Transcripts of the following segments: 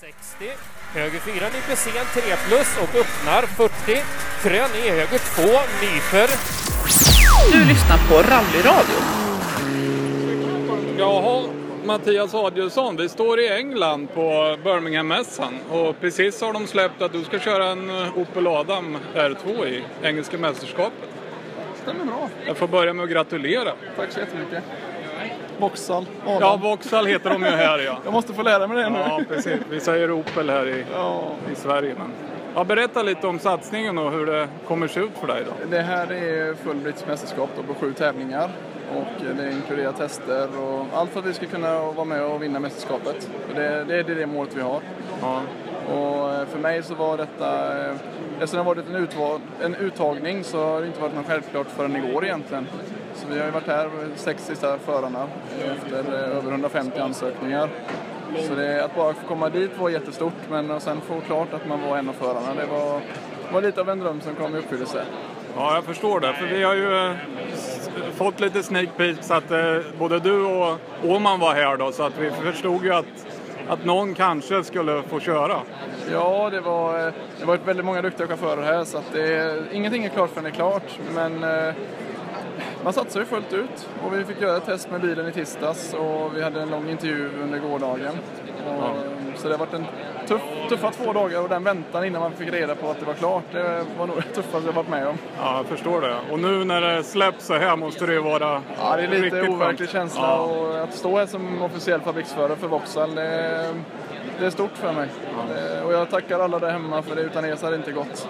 60, höger 4 nyper sen 3 plus och öppnar 40. Krön i höger 2, nyper. Du lyssnar på Rallyradio. Jaha, Mattias Adielsson, vi står i England på Birmingham-mässan och precis har de släppt att du ska köra en Opel Adam R2 i engelska mästerskapet. Stämmer bra. Jag får börja med att gratulera. Tack så jättemycket. Vauxhall, Adam. Ja, Vauxhall heter de ju här ja. Jag måste få lära mig det nu. Ja, precis. Vi säger Opel här i, Ja. i Sverige. Men... Ja, berätta lite om satsningen och hur det kommer se ut för dig då. Det här är full brittiskt mästerskap då på sju tävlingar. Och det inkluderar tester och allt för att vi ska kunna vara med och vinna mästerskapet. Det, det är det målet vi har. Ja. Och eh, för mig så var detta, eh, eftersom det har varit en, utval, en uttagning så har det inte varit något självklart förrän igår egentligen. Så vi har ju varit här, sex sista förarna, efter eh, över 150 ansökningar. Så det, att bara få komma dit var jättestort, men att sen få klart att man var en av förarna, det var, var lite av en dröm som kom i uppfyllelse. Ja, jag förstår det. För vi har ju eh, fått lite sneak peeks att eh, både du och Åman var här då, så att vi förstod ju att, att någon kanske skulle få köra. Ja, det var, det varit väldigt många duktiga chaufförer här, så att det, ingenting är klart förrän det är klart. Men man satsar ju fullt ut och vi fick göra ett test med bilen i tisdags och vi hade en lång intervju under gårdagen. Och, Så det har varit en tuff, tuffa två dagar och den väntan innan man fick reda på att det var klart, det var nog det tuffaste jag varit med om. Ja, jag förstår det. Och nu när det släpps så här måste det ju vara Ja, det är lite overklig känsla Ja. och att stå här som officiell fabriksförare för Vauxhall, det, det är stort för mig. Det- Och jag tackar alla där hemma för det, utan er så hade det inte gått.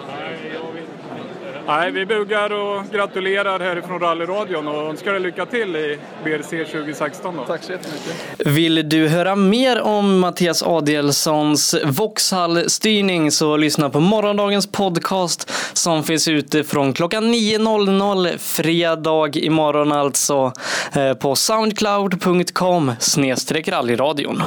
Nej, vi buggar och gratulerar härifrån rallyradion och önskar dig lycka till i BRC 2016 då. Tack så jättemycket. Vill du höra mer om Mattias Adielssons Vauxhall-styrning så lyssna på morgondagens podcast som finns ute från klockan 9.00 fredag imorgon alltså eh, på soundcloud.com snedstreck rallyradion.